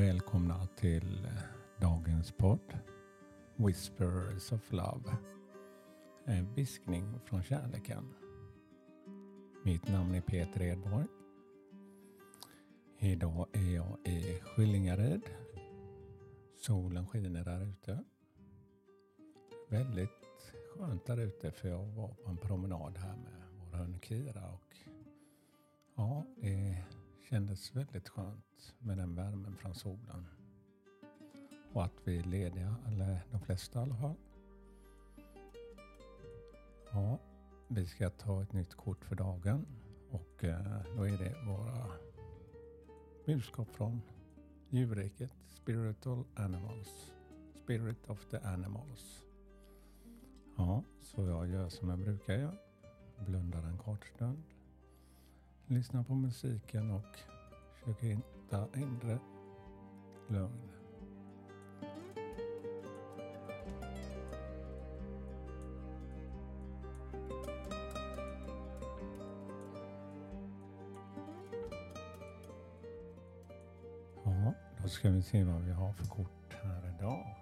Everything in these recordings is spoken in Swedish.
välkomna till eh, dagens podd Whispers of Love. En viskning från kärleken. Mitt namn är Peter Edborg. Idag är jag i Skillingaryd. Solen skiner där ute. Väldigt skönt där ute för jag var på en promenad här med vår hund Kira och ja, det kändes väldigt skönt med den värmen från solen. Och att vi är lediga, eller de flesta i alla fall. Ja, vi ska ta ett nytt kort för dagen och eh, då är det våra budskap från djurriket, Spiritual Animals, Spirit of the Animals. Ja, så jag gör som jag brukar göra. Blundar en kort stund. Lyssna på musiken och försök hitta inre lugn. Ja, då ska vi se vad vi har för kort här idag.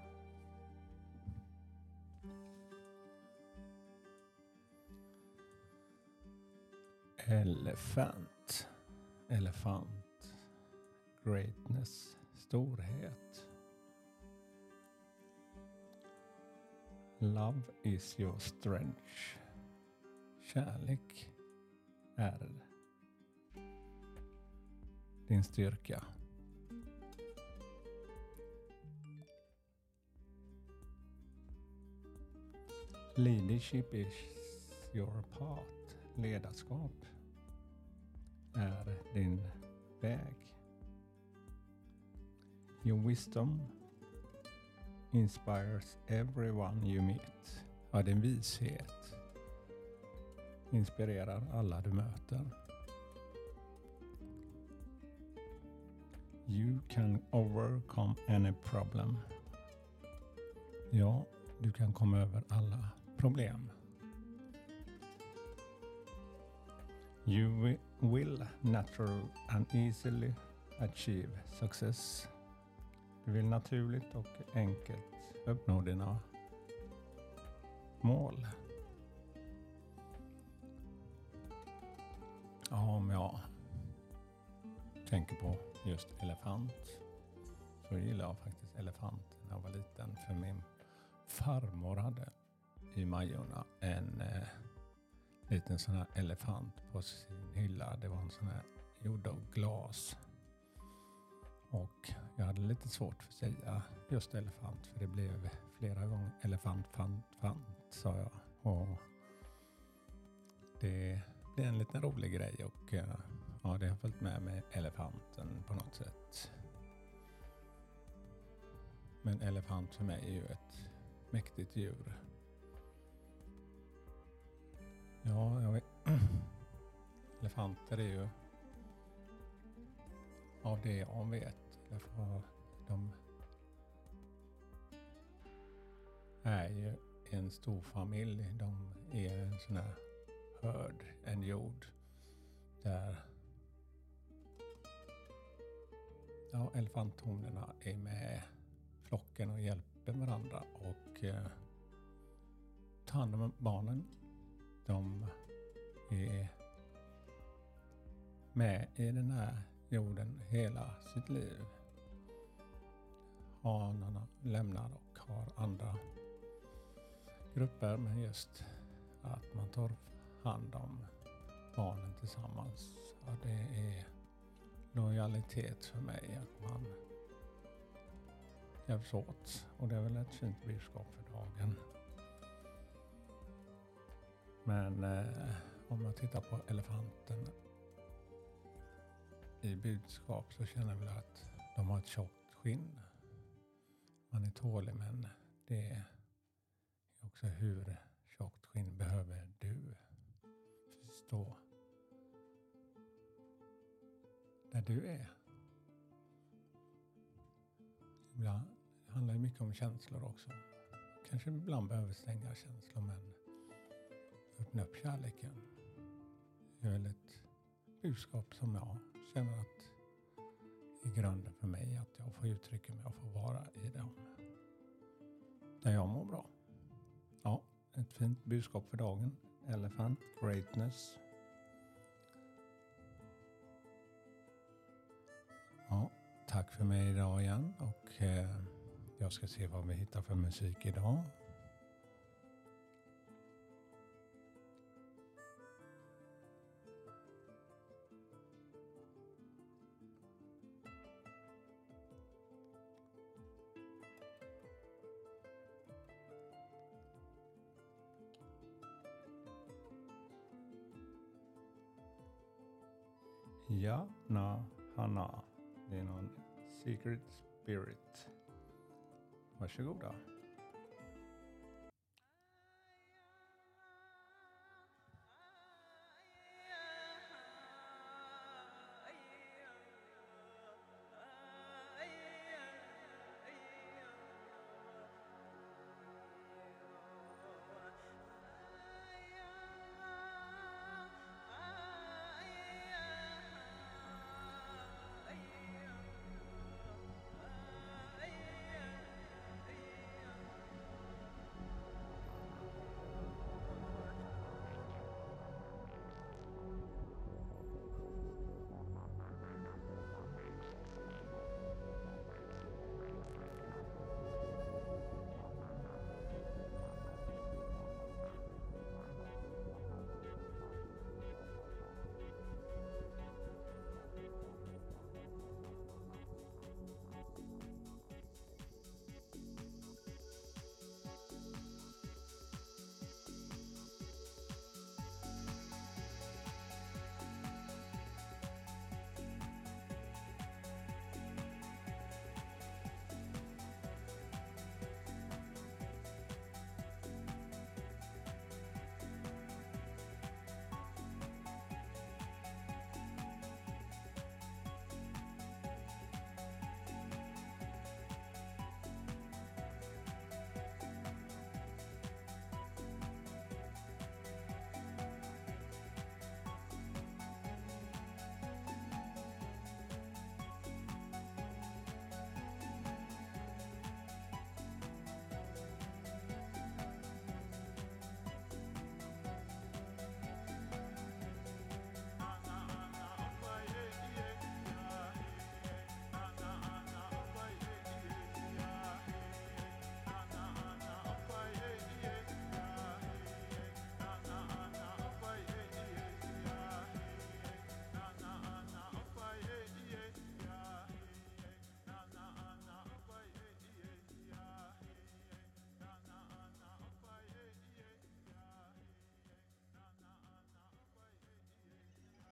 Elefant. Elefant. Greatness. Storhet. Love is your strength. Kärlek är din styrka. Leadership is your path. Ledarskap är din väg. Your wisdom inspires everyone you meet. Ja, din vishet inspirerar alla du möter. You can overcome any problem. Ja, du kan komma över alla problem. You will natural and easily achieve success. Du vill naturligt och enkelt uppnå dina mål. Ja, om jag tänker på just elefant så gillar jag faktiskt elefant när jag var liten. För min farmor hade i Majorna en eh, liten sån här elefant på sin hylla. Det var en sån här gjord av glas. Och jag hade lite svårt för att säga just elefant för det blev flera gånger elefant, fant, fant sa jag. Och det blev en liten rolig grej och eh, ja, det har följt med mig, elefanten på något sätt. Men elefant för mig är ju ett mäktigt djur. Ja, jag vet. Elefanter är ju av det jag vet. Därför de är ju en stor familj. De är en sån här hörd, en jord där ja, elefanthonorna är med flocken och hjälper varandra och eh, tar hand om barnen de är med i den här jorden hela sitt liv. Hanarna lämnar och har andra grupper men just att man tar hand om barnen tillsammans. Ja, det är lojalitet för mig att man hjälps åt och det är väl ett fint budskap för dagen. Men eh, om man tittar på elefanten i budskap så känner vi att de har ett tjockt skinn. Man är tålig men det är också hur tjockt skinn behöver du förstå där du är. Ibland handlar det mycket om känslor också. Kanske ibland behöver stänga känslor men öppna upp kärleken. Det är väl ett budskap som jag känner att i grunden för mig att jag får uttrycka mig och få vara i dem. Där jag mår bra. Ja, ett fint budskap för dagen. Elephant, greatness. Ja, tack för mig idag igen och eh, jag ska se vad vi hittar för musik idag. Ja, na, hana, Det är någon Secret Spirit. Varsågoda.